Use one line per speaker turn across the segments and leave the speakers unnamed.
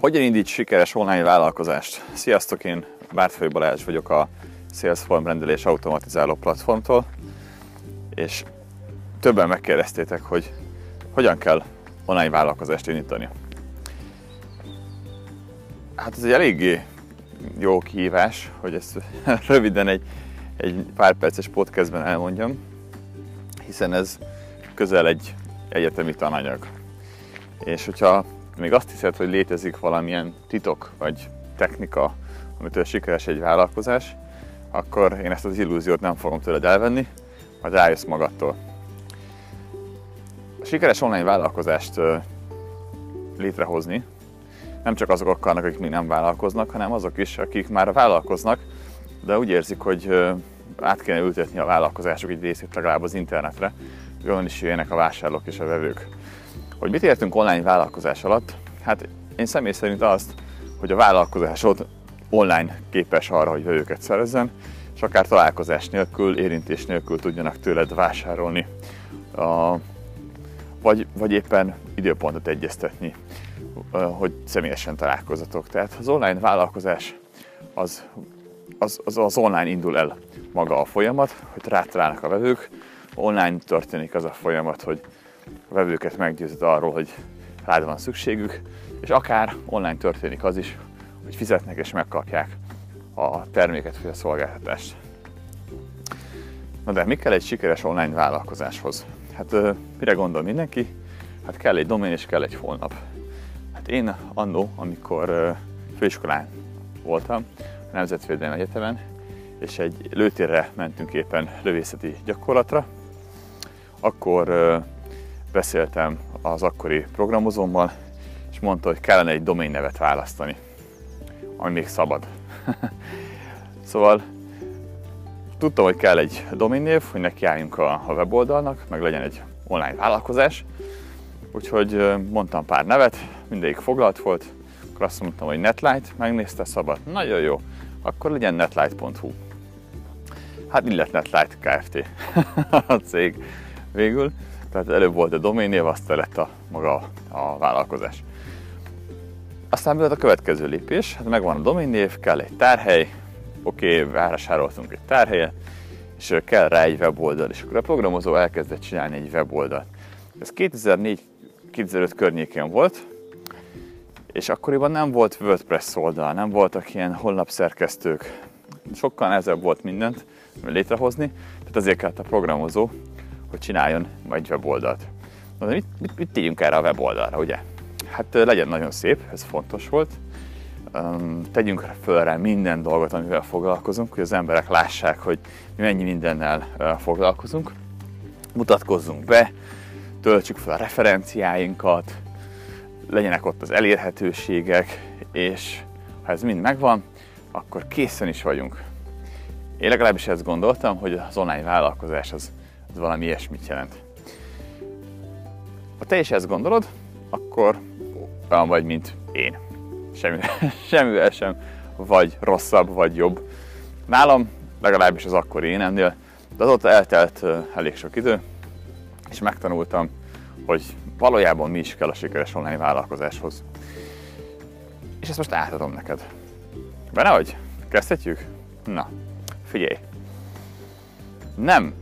Hogyan indíts sikeres online vállalkozást? Sziasztok, én Bártfői Balázs vagyok a Salesforce rendelés automatizáló platformtól, és többen megkérdeztétek, hogy hogyan kell online vállalkozást indítani. Hát ez egy eléggé jó kihívás, hogy ezt röviden egy, egy pár perces podcastben elmondjam, hiszen ez közel egy egyetemi tananyag. És hogyha még azt hiszed, hogy létezik valamilyen titok vagy technika, amitől sikeres egy vállalkozás, akkor én ezt az illúziót nem fogom tőled elvenni, majd rájössz magadtól. A sikeres online vállalkozást létrehozni nem csak azok akarnak, akik még nem vállalkoznak, hanem azok is, akik már vállalkoznak, de úgy érzik, hogy át kéne ültetni a vállalkozások egy részét legalább az internetre, hogy onnan is jöjjenek a vásárlók és a vevők. Hogy mit értünk online vállalkozás alatt? Hát én személy szerint azt, hogy a vállalkozásod online képes arra, hogy vevőket szerezzen, és akár találkozás nélkül, érintés nélkül tudjanak tőled vásárolni, vagy, vagy éppen időpontot egyeztetni, hogy személyesen találkozatok. Tehát az online vállalkozás az, az, az, az online indul el maga a folyamat, hogy rátalálnak a vevők, online történik az a folyamat, hogy vevőket meggyőzött arról, hogy rád van szükségük, és akár online történik az is, hogy fizetnek és megkapják a terméket vagy a szolgáltatást. Na de mi kell egy sikeres online vállalkozáshoz? Hát mire gondol mindenki? Hát kell egy domén és kell egy honlap. Hát én annó, amikor főiskolán voltam, a Nemzetvédelmi Egyetemen, és egy lőtérre mentünk éppen lövészeti gyakorlatra, akkor beszéltem az akkori programozómmal, és mondta, hogy kellene egy domain nevet választani, ami még szabad. szóval tudtam, hogy kell egy domain név, hogy nekiálljunk a, a weboldalnak, meg legyen egy online vállalkozás. Úgyhogy mondtam pár nevet, mindegyik foglalt volt, akkor azt mondtam, hogy Netlight, megnézte szabad, nagyon jó, akkor legyen netlight.hu. Hát lett Netlight Kft. a cég végül, tehát előbb volt a domain név, aztán lett a maga a vállalkozás. Aztán mi a következő lépés? Hát megvan a domain név, kell egy tárhely, oké, okay, vásároltunk egy tárhelyet, és kell rá egy weboldal, és akkor a programozó elkezdett csinálni egy weboldalt. Ez 2004-2005 környékén volt, és akkoriban nem volt WordPress oldal, nem voltak ilyen honlapszerkesztők, sokkal nehezebb volt mindent létrehozni, tehát azért kellett a programozó, hogy csináljon egy weboldalt. Na de mit, mit, mit tegyünk erre a weboldalra, ugye? Hát legyen nagyon szép, ez fontos volt. Tegyünk föl rá minden dolgot, amivel foglalkozunk, hogy az emberek lássák, hogy mi mennyi mindennel foglalkozunk. Mutatkozzunk be, töltsük fel a referenciáinkat, legyenek ott az elérhetőségek, és ha ez mind megvan, akkor készen is vagyunk. Én legalábbis ezt gondoltam, hogy az online vállalkozás az, az valami ilyesmit jelent. Ha te is ezt gondolod, akkor olyan vagy, mint én. Semmi, semmivel sem vagy rosszabb, vagy jobb. Nálam legalábbis az akkori énemnél, de azóta eltelt elég sok idő, és megtanultam, hogy valójában mi is kell a sikeres online vállalkozáshoz. És ezt most átadom neked. Benne vagy? Kezdhetjük? Na, figyelj! Nem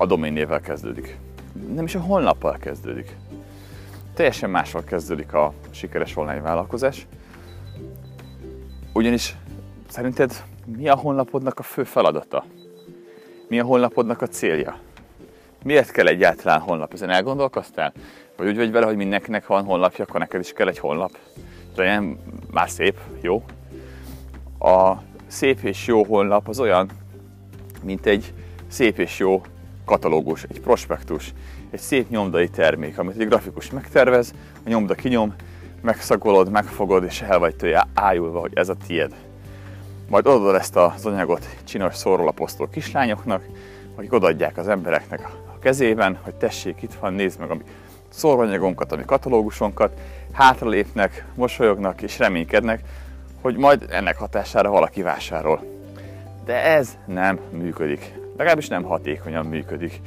a domain névvel kezdődik. Nem is a honlappal kezdődik teljesen máshol kezdődik a sikeres online vállalkozás. Ugyanis szerinted mi a honlapodnak a fő feladata? Mi a honlapodnak a célja? Miért kell egyáltalán honlap? Ezen elgondolkoztál? Vagy úgy vagy vele, hogy mindenkinek van honlapja, akkor neked is kell egy honlap? Legyen már szép, jó? A szép és jó honlap az olyan, mint egy szép és jó katalógus, egy prospektus, egy szép nyomdai termék, amit egy grafikus megtervez, a nyomda kinyom, megszagolod, megfogod, és el vagy tőle ájulva, hogy ez a tied. Majd odaadod ezt az anyagot csinos szórólaposztó kislányoknak, akik odaadják az embereknek a kezében, hogy tessék, itt van, nézd meg a mi szóróanyagunkat, a mi katalógusunkat, hátralépnek, mosolyognak és reménykednek, hogy majd ennek hatására valaki vásárol. De ez nem működik. Legalábbis nem hatékonyan működik.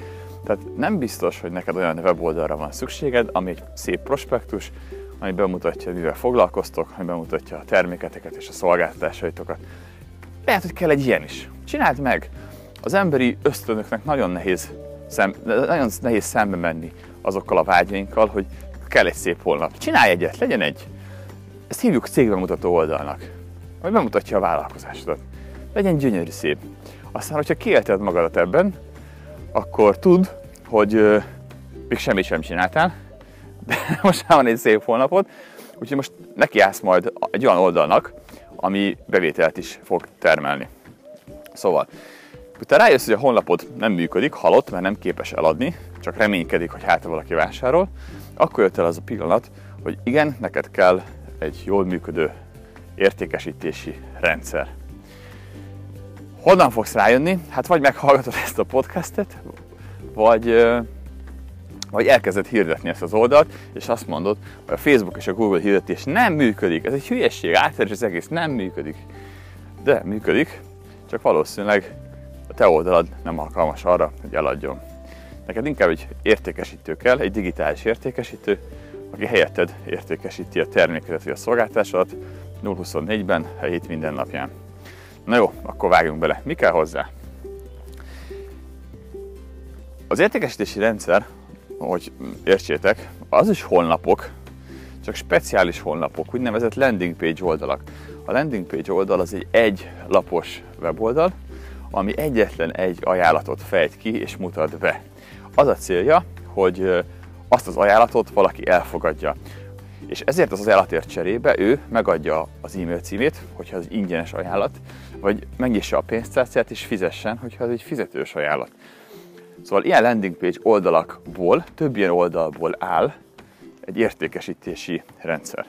Tehát nem biztos, hogy neked olyan weboldalra van szükséged, ami egy szép prospektus, ami bemutatja, mivel foglalkoztok, ami bemutatja a terméketeket és a szolgáltatásaitokat. Lehet, hogy kell egy ilyen is. Csináld meg! Az emberi ösztönöknek nagyon nehéz, szem, nagyon nehéz szembe menni azokkal a vágyainkkal, hogy kell egy szép holnap. Csinálj egyet, legyen egy. Ezt hívjuk cégbemutató oldalnak, ami bemutatja a vállalkozásodat. Legyen gyönyörű szép. Aztán, hogyha kiélted magadat ebben, akkor tudd, hogy még semmit sem csináltál, de most már van egy szép holnapot, úgyhogy most nekiállsz majd egy olyan oldalnak, ami bevételt is fog termelni. Szóval, te rájössz, hogy a honlapod nem működik, halott, mert nem képes eladni, csak reménykedik, hogy hát valaki vásárol, akkor jött el az a pillanat, hogy igen, neked kell egy jól működő értékesítési rendszer. Honnan fogsz rájönni? Hát vagy meghallgatod ezt a podcastet, vagy, vagy elkezded hirdetni ezt az oldalt, és azt mondod, hogy a Facebook és a Google hirdetés nem működik. Ez egy hülyeség, átverés az egész nem működik. De működik, csak valószínűleg a te oldalad nem alkalmas arra, hogy eladjon. Neked inkább egy értékesítő kell, egy digitális értékesítő, aki helyetted értékesíti a termékedet vagy a szolgáltásodat 024-ben, a hét minden napján. Na jó, akkor vágjunk bele. Mi kell hozzá? Az értékesítési rendszer, hogy értsétek, az is honlapok, csak speciális honlapok, úgynevezett landing page oldalak. A landing page oldal az egy egy lapos weboldal, ami egyetlen egy ajánlatot fejt ki és mutat be. Az a célja, hogy azt az ajánlatot valaki elfogadja. És ezért az ajánlatért cserébe ő megadja az e-mail címét, hogyha az ingyenes ajánlat, vagy megnyissa a pénztárcát és fizessen, hogyha ez egy fizetős ajánlat. Szóval ilyen landing page oldalakból, több ilyen oldalból áll egy értékesítési rendszer.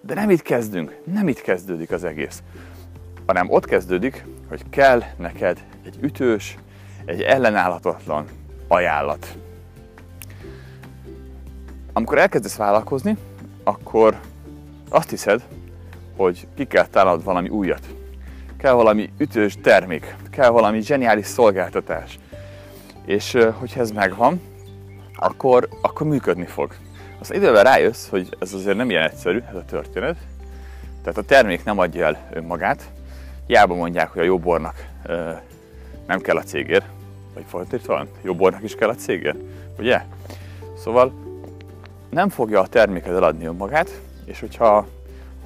De nem itt kezdünk, nem itt kezdődik az egész, hanem ott kezdődik, hogy kell neked egy ütős, egy ellenállhatatlan ajánlat. Amikor elkezdesz vállalkozni, akkor azt hiszed, hogy ki kell találnod valami újat. Kell valami ütős termék, kell valami zseniális szolgáltatás. És hogyha ez megvan, akkor, akkor működni fog. Aztán idővel rájössz, hogy ez azért nem ilyen egyszerű, ez a történet. Tehát a termék nem adja el önmagát. Hiába mondják, hogy a jó bornak nem kell a cégér, vagy fordítva van, jó bornak is kell a cégér, ugye? Szóval nem fogja a terméket eladni önmagát, és hogyha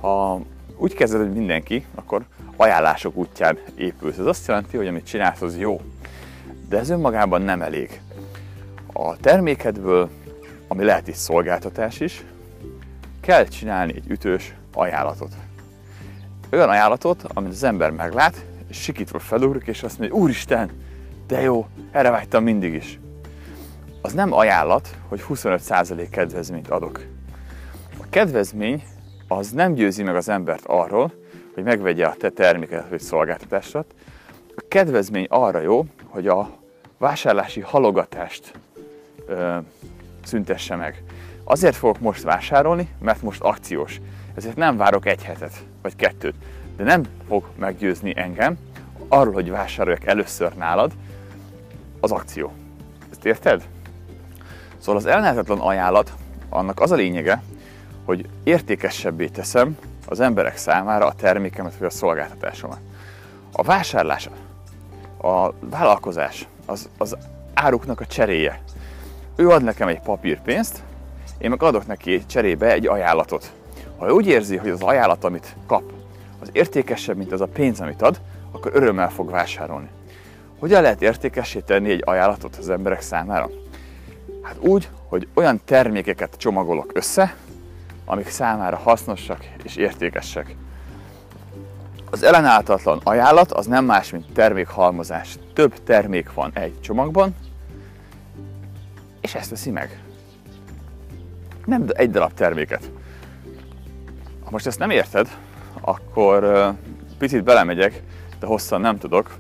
ha úgy kezded, hogy mindenki, akkor ajánlások útján épülsz. Ez azt jelenti, hogy amit csinálsz, az jó. De ez önmagában nem elég. A termékedből, ami lehet is szolgáltatás is, kell csinálni egy ütős ajánlatot. Olyan ajánlatot, amit az ember meglát, és sikítva felugrik, és azt mondja, úristen, de jó, erre vágytam mindig is. Az nem ajánlat, hogy 25% kedvezményt adok. A kedvezmény az nem győzi meg az embert arról, hogy megvegye a te terméket vagy szolgáltatását. A kedvezmény arra jó, hogy a vásárlási halogatást ö, szüntesse meg. Azért fogok most vásárolni, mert most akciós. Ezért nem várok egy hetet, vagy kettőt. De nem fog meggyőzni engem arról, hogy vásároljak először nálad az akció. Ezt érted? Szóval az ellehetetlen ajánlat, annak az a lényege, hogy értékesebbé teszem az emberek számára a termékemet vagy a szolgáltatásomat. A vásárlás, a vállalkozás, az, az áruknak a cseréje. Ő ad nekem egy papírpénzt, én meg adok neki cserébe egy ajánlatot. Ha ő úgy érzi, hogy az ajánlat, amit kap, az értékesebb, mint az a pénz, amit ad, akkor örömmel fog vásárolni. Hogyan lehet értékessé tenni egy ajánlatot az emberek számára? Hát úgy, hogy olyan termékeket csomagolok össze, amik számára hasznosak és értékesek. Az ellenállhatatlan ajánlat az nem más, mint termékhalmozás. Több termék van egy csomagban, és ezt veszi meg. Nem egy darab terméket. Ha most ezt nem érted, akkor picit belemegyek, de hosszan nem tudok.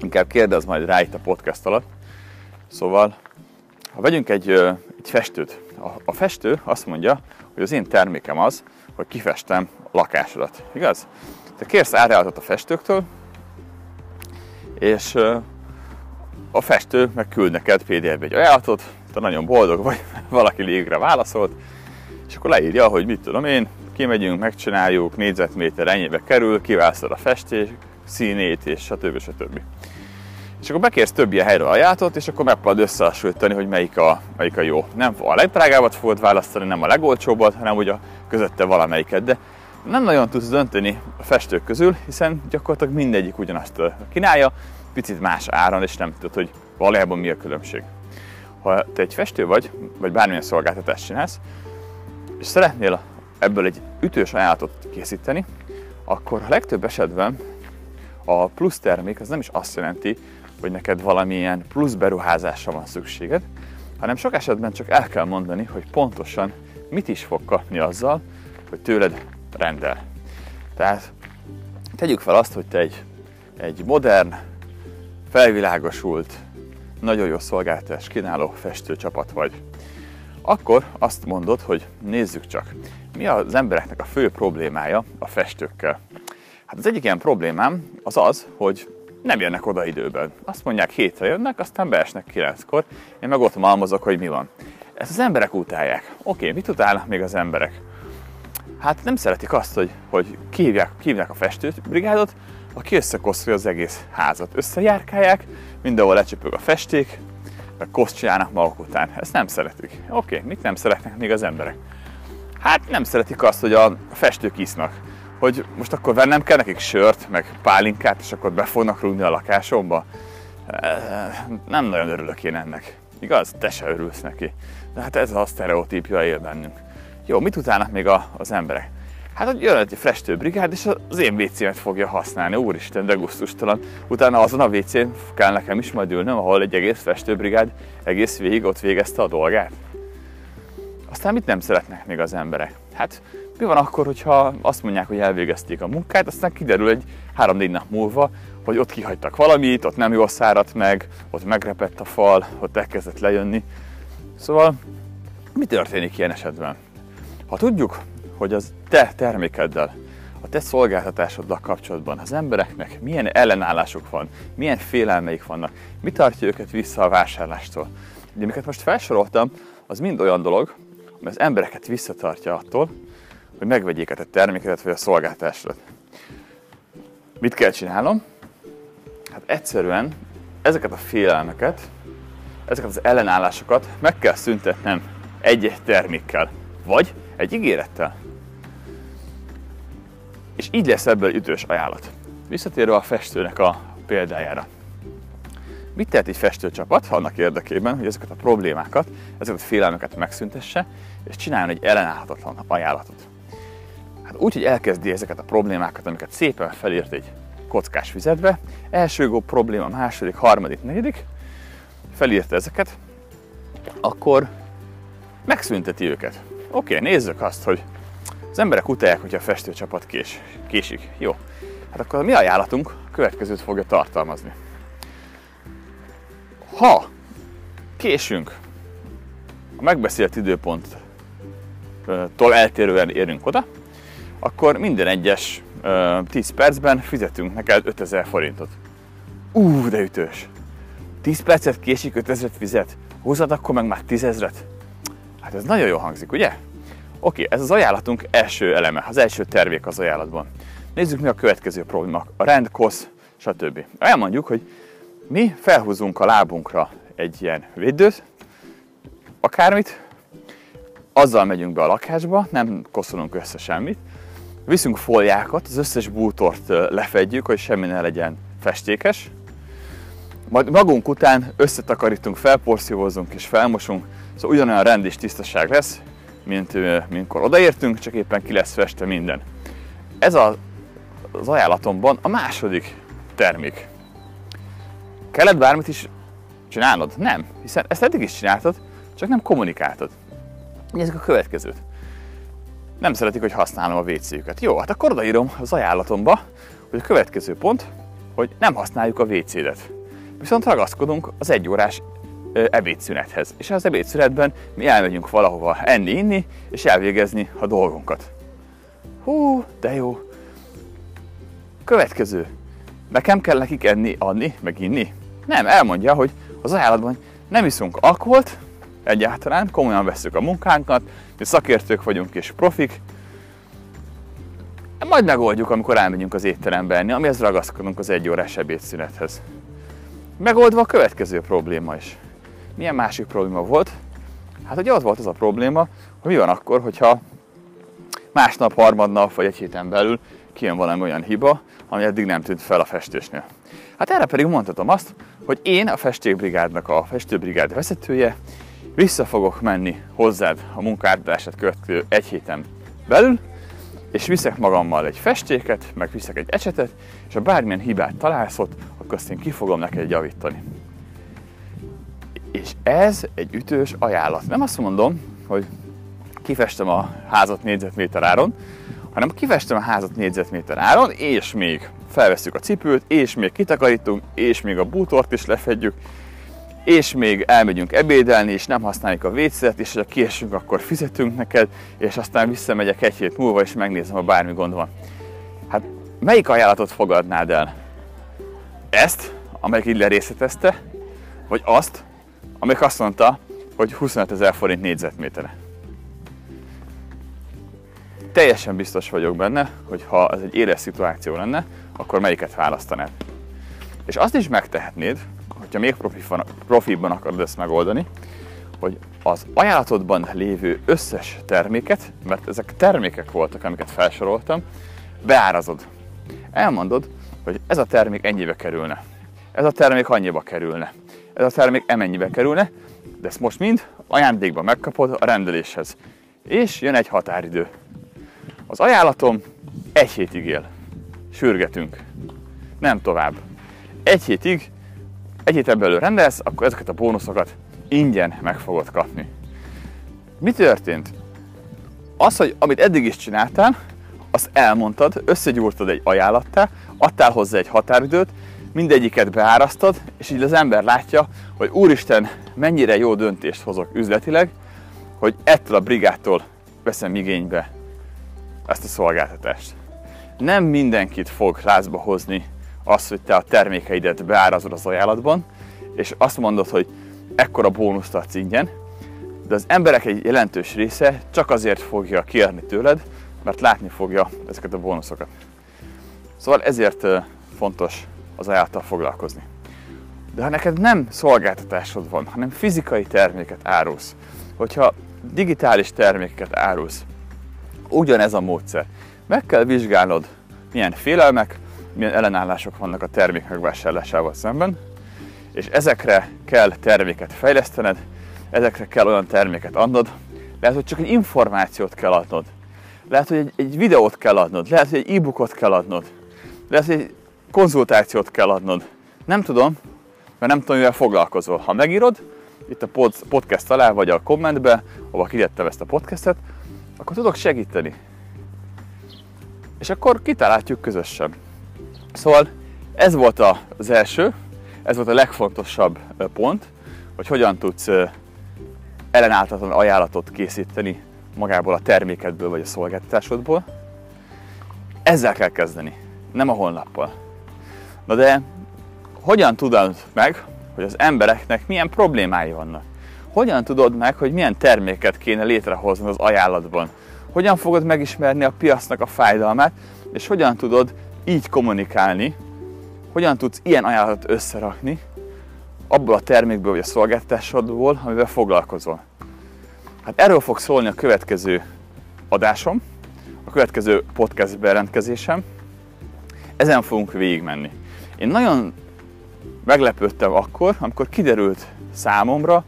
Inkább kérdezz majd rá itt a podcast alatt. Szóval, ha vegyünk egy, egy festőt. A, a festő azt mondja, hogy az én termékem az, hogy kifestem a lakásodat. Igaz? Te kérsz árjálatot a festőktől, és a festő meg küld neked PDF-be egy ajánlatot, te nagyon boldog vagy, valaki légre válaszolt, És akkor leírja, hogy mit tudom én, kimegyünk, megcsináljuk, négyzetméter ennyibe kerül, kiválasztod a festés színét, és stb. stb. És akkor bekérsz több ilyen helyről ajánlatot, és akkor megpróbálod összehasonlítani, hogy melyik a, melyik a jó. Nem a legdrágábbat fogod választani, nem a legolcsóbbat, hanem ugye a közötte valamelyiket. De nem nagyon tudsz dönteni a festők közül, hiszen gyakorlatilag mindegyik ugyanazt kínálja, picit más áron, és nem tudod, hogy valójában mi a különbség. Ha te egy festő vagy, vagy bármilyen szolgáltatást csinálsz, és szeretnél ebből egy ütős ajánlatot készíteni, akkor a legtöbb esetben a plusz termék az nem is azt jelenti, hogy neked valamilyen plusz beruházásra van szükséged, hanem sok esetben csak el kell mondani, hogy pontosan mit is fog kapni azzal, hogy tőled rendel. Tehát tegyük fel azt, hogy te egy, egy modern, felvilágosult, nagyon jó szolgáltatás kínáló festőcsapat vagy. Akkor azt mondod, hogy nézzük csak, mi az embereknek a fő problémája a festőkkel. Hát az egyik ilyen problémám az az, hogy nem jönnek oda időben. Azt mondják, hétre jönnek, aztán beesnek kilenckor, én meg ott malmozok, hogy mi van. Ezt az emberek utálják. Oké, mit utálnak még az emberek? Hát nem szeretik azt, hogy, hogy kívják, kívják a festőbrigádot, aki összekoszolja az egész házat. Összejárkálják, mindenhol lecsöpög a festék, meg koszt csinálnak maguk után. Ezt nem szeretik. Oké, mit nem szeretnek még az emberek? Hát nem szeretik azt, hogy a festők isznak hogy most akkor vennem kell nekik sört, meg pálinkát, és akkor be fognak rúgni a lakásomba. Nem nagyon örülök én ennek. Igaz? Te se örülsz neki. De hát ez a sztereotípja él bennünk. Jó, mit utálnak még a, az emberek? Hát, hogy jön egy frestő brigád, és az én wc fogja használni. Úristen, de gusztustalan. Utána azon a wc kell nekem is majd ülnöm, ahol egy egész festőbrigád egész végig ott végezte a dolgát. Aztán mit nem szeretnek még az emberek? Hát mi van akkor, hogyha azt mondják, hogy elvégezték a munkát, aztán kiderül egy három-négy nap múlva, hogy ott kihagytak valamit, ott nem jól száradt meg, ott megrepett a fal, ott elkezdett lejönni. Szóval mi történik ilyen esetben? Ha tudjuk, hogy az te termékeddel, a te szolgáltatásoddal kapcsolatban az embereknek milyen ellenállásuk van, milyen félelmeik vannak, mi tartja őket vissza a vásárlástól. De amiket most felsoroltam, az mind olyan dolog, ami az embereket visszatartja attól, hogy megvegyék a te termékedet vagy a szolgáltásodat. Mit kell csinálnom? Hát egyszerűen ezeket a félelmeket, ezeket az ellenállásokat meg kell szüntetnem egy-egy termékkel, vagy egy ígérettel. És így lesz ebből ütős ajánlat. Visszatérve a festőnek a példájára. Mit tehet egy festőcsapat annak érdekében, hogy ezeket a problémákat, ezeket a félelmeket megszüntesse, és csináljon egy ellenállhatatlan ajánlatot? Hát úgy, hogy elkezdi ezeket a problémákat, amiket szépen felírt egy kockás füzetbe, első gó probléma, második, harmadik, negyedik, felírta ezeket, akkor megszünteti őket. Oké, nézzük azt, hogy az emberek utálják, hogyha a festőcsapat kés, késik. Jó. Hát akkor mi ajánlatunk a következőt fogja tartalmazni. Ha késünk, a megbeszélt időponttól eltérően érünk oda, akkor minden egyes 10 percben fizetünk neked 5000 forintot. Ú, de ütős! 10 percet késik, 5000 fizet, húzad akkor meg már 10 ezret. Hát ez nagyon jól hangzik, ugye? Oké, ez az ajánlatunk első eleme, az első tervék az ajánlatban. Nézzük mi a következő probléma. A rend, kosz, stb. Elmondjuk, hogy mi felhúzunk a lábunkra egy ilyen védőt, akármit, azzal megyünk be a lakásba, nem koszolunk össze semmit, Viszünk fóliákat, az összes bútort lefedjük, hogy semmi ne legyen festékes. Majd magunk után összetakarítunk, felporszívózunk és felmosunk, szóval ugyanolyan rend és tisztaság lesz, mint minkkor odaértünk, csak éppen ki lesz feste minden. Ez a, az ajánlatomban a második termék. Kellett bármit is csinálnod? Nem, hiszen ezt eddig is csináltad, csak nem kommunikáltad. Nézzük a következőt nem szeretik, hogy használom a WC-üket. Jó, hát akkor odaírom az ajánlatomba, hogy a következő pont, hogy nem használjuk a WC-det. Viszont ragaszkodunk az egyórás ebédszünethez. És az ebédszünetben mi elmegyünk valahova enni, inni, és elvégezni a dolgunkat. Hú, de jó. Következő. Nekem kell nekik enni, adni, meg inni? Nem, elmondja, hogy az ajánlatban nem iszunk alkoholt, egyáltalán, komolyan veszük a munkánkat, mi szakértők vagyunk és profik, majd megoldjuk, amikor elmegyünk az étterembe enni, amihez ragaszkodunk az egy órás ebédszünethez. Megoldva a következő probléma is. Milyen másik probléma volt? Hát ugye ott volt az a probléma, hogy mi van akkor, hogyha másnap, harmadnap vagy egy héten belül kijön valami olyan hiba, ami eddig nem tűnt fel a festésnél. Hát erre pedig mondhatom azt, hogy én a festékbrigádnak a festőbrigád vezetője, vissza fogok menni hozzád a munkádását következő egy héten belül, és viszek magammal egy festéket, meg viszek egy ecsetet, és ha bármilyen hibát találsz ott, akkor azt én ki fogom neked javítani. És ez egy ütős ajánlat. Nem azt mondom, hogy kifestem a házat négyzetméter áron, hanem kifestem a házat négyzetméter áron, és még felveszük a cipőt, és még kitakarítunk, és még a bútort is lefedjük, és még elmegyünk ebédelni, és nem használjuk a vécét, és ha kiesünk, akkor fizetünk neked, és aztán visszamegyek egy hét múlva, és megnézem, ha bármi gond van. Hát melyik ajánlatot fogadnád el? Ezt, amelyik így lerészletezte, vagy azt, amelyik azt mondta, hogy 25 ezer forint négyzetmétere? Teljesen biztos vagyok benne, hogy ha ez egy éles szituáció lenne, akkor melyiket választanád. És azt is megtehetnéd, hogyha még profibban akarod ezt megoldani, hogy az ajánlatodban lévő összes terméket, mert ezek termékek voltak, amiket felsoroltam, beárazod. Elmondod, hogy ez a termék ennyibe kerülne. Ez a termék annyiba kerülne. Ez a termék emennyibe kerülne, de ezt most mind ajándékban megkapod a rendeléshez. És jön egy határidő. Az ajánlatom egy hétig él. Sürgetünk. Nem tovább. Egy hétig egy héten belül rendelsz, akkor ezeket a bónuszokat ingyen meg fogod kapni. Mi történt? Az, hogy amit eddig is csináltál, azt elmondtad, összegyúrtad egy ajánlattá, adtál hozzá egy határidőt, mindegyiket beárasztad, és így az ember látja, hogy úristen, mennyire jó döntést hozok üzletileg, hogy ettől a brigától veszem igénybe ezt a szolgáltatást. Nem mindenkit fog lázba hozni az, hogy te a termékeidet beárazod az ajánlatban, és azt mondod, hogy ekkora bónuszt adsz ingyen, de az emberek egy jelentős része csak azért fogja kérni tőled, mert látni fogja ezeket a bónuszokat. Szóval ezért fontos az ajánlattal foglalkozni. De ha neked nem szolgáltatásod van, hanem fizikai terméket árulsz, hogyha digitális termékeket árulsz, ugyanez a módszer. Meg kell vizsgálnod, milyen félelmek, milyen ellenállások vannak a termék megvásárlásával szemben, és ezekre kell terméket fejlesztened, ezekre kell olyan terméket adnod, lehet, hogy csak egy információt kell adnod, lehet, hogy egy, egy videót kell adnod, lehet, hogy egy e-bookot kell adnod, lehet, hogy egy konzultációt kell adnod. Nem tudom, mert nem tudom, mivel foglalkozol. Ha megírod, itt a podcast alá, vagy a kommentbe, ahol kitettem ezt a podcastet, akkor tudok segíteni. És akkor kitaláljuk közösen. Szóval ez volt az első, ez volt a legfontosabb pont, hogy hogyan tudsz ellenállhatatlan ajánlatot készíteni magából a termékedből vagy a szolgáltatásodból. Ezzel kell kezdeni, nem a honlappal. Na de hogyan tudod meg, hogy az embereknek milyen problémái vannak? Hogyan tudod meg, hogy milyen terméket kéne létrehozni az ajánlatban? Hogyan fogod megismerni a piacnak a fájdalmát, és hogyan tudod így kommunikálni, hogyan tudsz ilyen ajánlatot összerakni abból a termékből vagy a szolgáltatásodból, amivel foglalkozol. Hát erről fog szólni a következő adásom, a következő podcast berendkezésem. Ezen fogunk végigmenni. Én nagyon meglepődtem akkor, amikor kiderült számomra,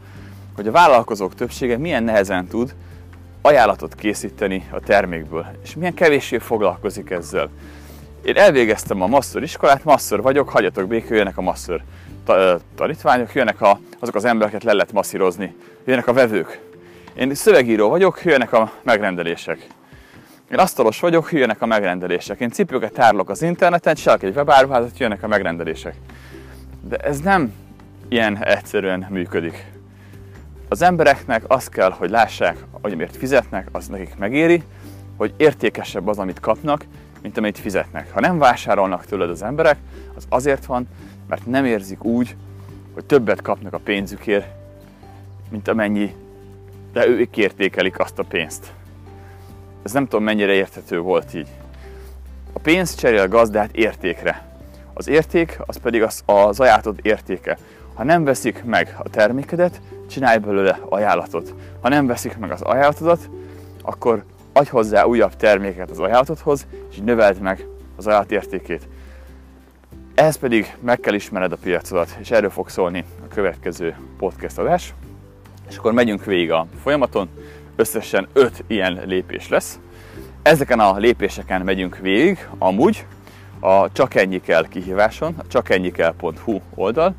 hogy a vállalkozók többsége milyen nehezen tud ajánlatot készíteni a termékből, és milyen kevéssé foglalkozik ezzel. Én elvégeztem a masször iskolát, masször vagyok, hagyjatok békül, jönnek a masször tanítványok, jönnek a, azok az embereket le lehet masszírozni, jönnek a vevők. Én szövegíró vagyok, jönnek a megrendelések. Én asztalos vagyok, jönnek a megrendelések. Én cipőket tárlok az interneten, csinálok egy webáruházat, jönnek a megrendelések. De ez nem ilyen egyszerűen működik. Az embereknek azt kell, hogy lássák, hogy amiért fizetnek, az nekik megéri, hogy értékesebb az, amit kapnak, mint amit fizetnek. Ha nem vásárolnak tőled az emberek, az azért van, mert nem érzik úgy, hogy többet kapnak a pénzükért, mint amennyi de ők értékelik azt a pénzt. Ez nem tudom mennyire érthető volt így. A pénz cserél gazdát értékre. Az érték az pedig az, az ajánlatod értéke. Ha nem veszik meg a termékedet, csinálj belőle ajánlatot. Ha nem veszik meg az ajánlatodat, akkor adj hozzá újabb terméket az ajánlatodhoz, és növeld meg az ajánlat értékét. Ehhez pedig meg kell ismered a piacodat, és erről fog szólni a következő podcast adás. És akkor megyünk végig a folyamaton, összesen 5 ilyen lépés lesz. Ezeken a lépéseken megyünk végig, amúgy a Csak ennyi kell kihíváson, a csakennyikel.hu oldal.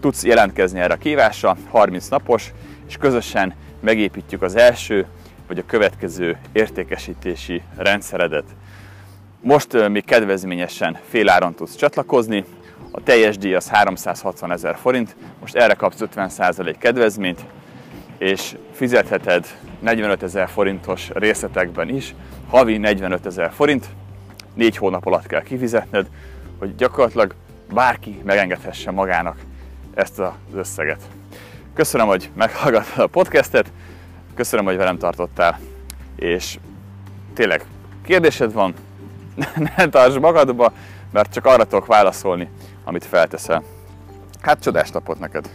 Tudsz jelentkezni erre a kihívásra, 30 napos, és közösen megépítjük az első vagy a következő értékesítési rendszeredet. Most még kedvezményesen féláron tudsz csatlakozni, a teljes díj az 360 ezer forint, most erre kapsz 50% kedvezményt, és fizetheted 45 ezer forintos részletekben is, havi 45 ezer forint, négy hónap alatt kell kifizetned, hogy gyakorlatilag bárki megengedhesse magának ezt az összeget. Köszönöm, hogy meghallgattad a podcastet, köszönöm, hogy velem tartottál, és tényleg kérdésed van, ne tartsd magadba, mert csak arra tudok válaszolni, amit felteszel. Hát csodás napot neked!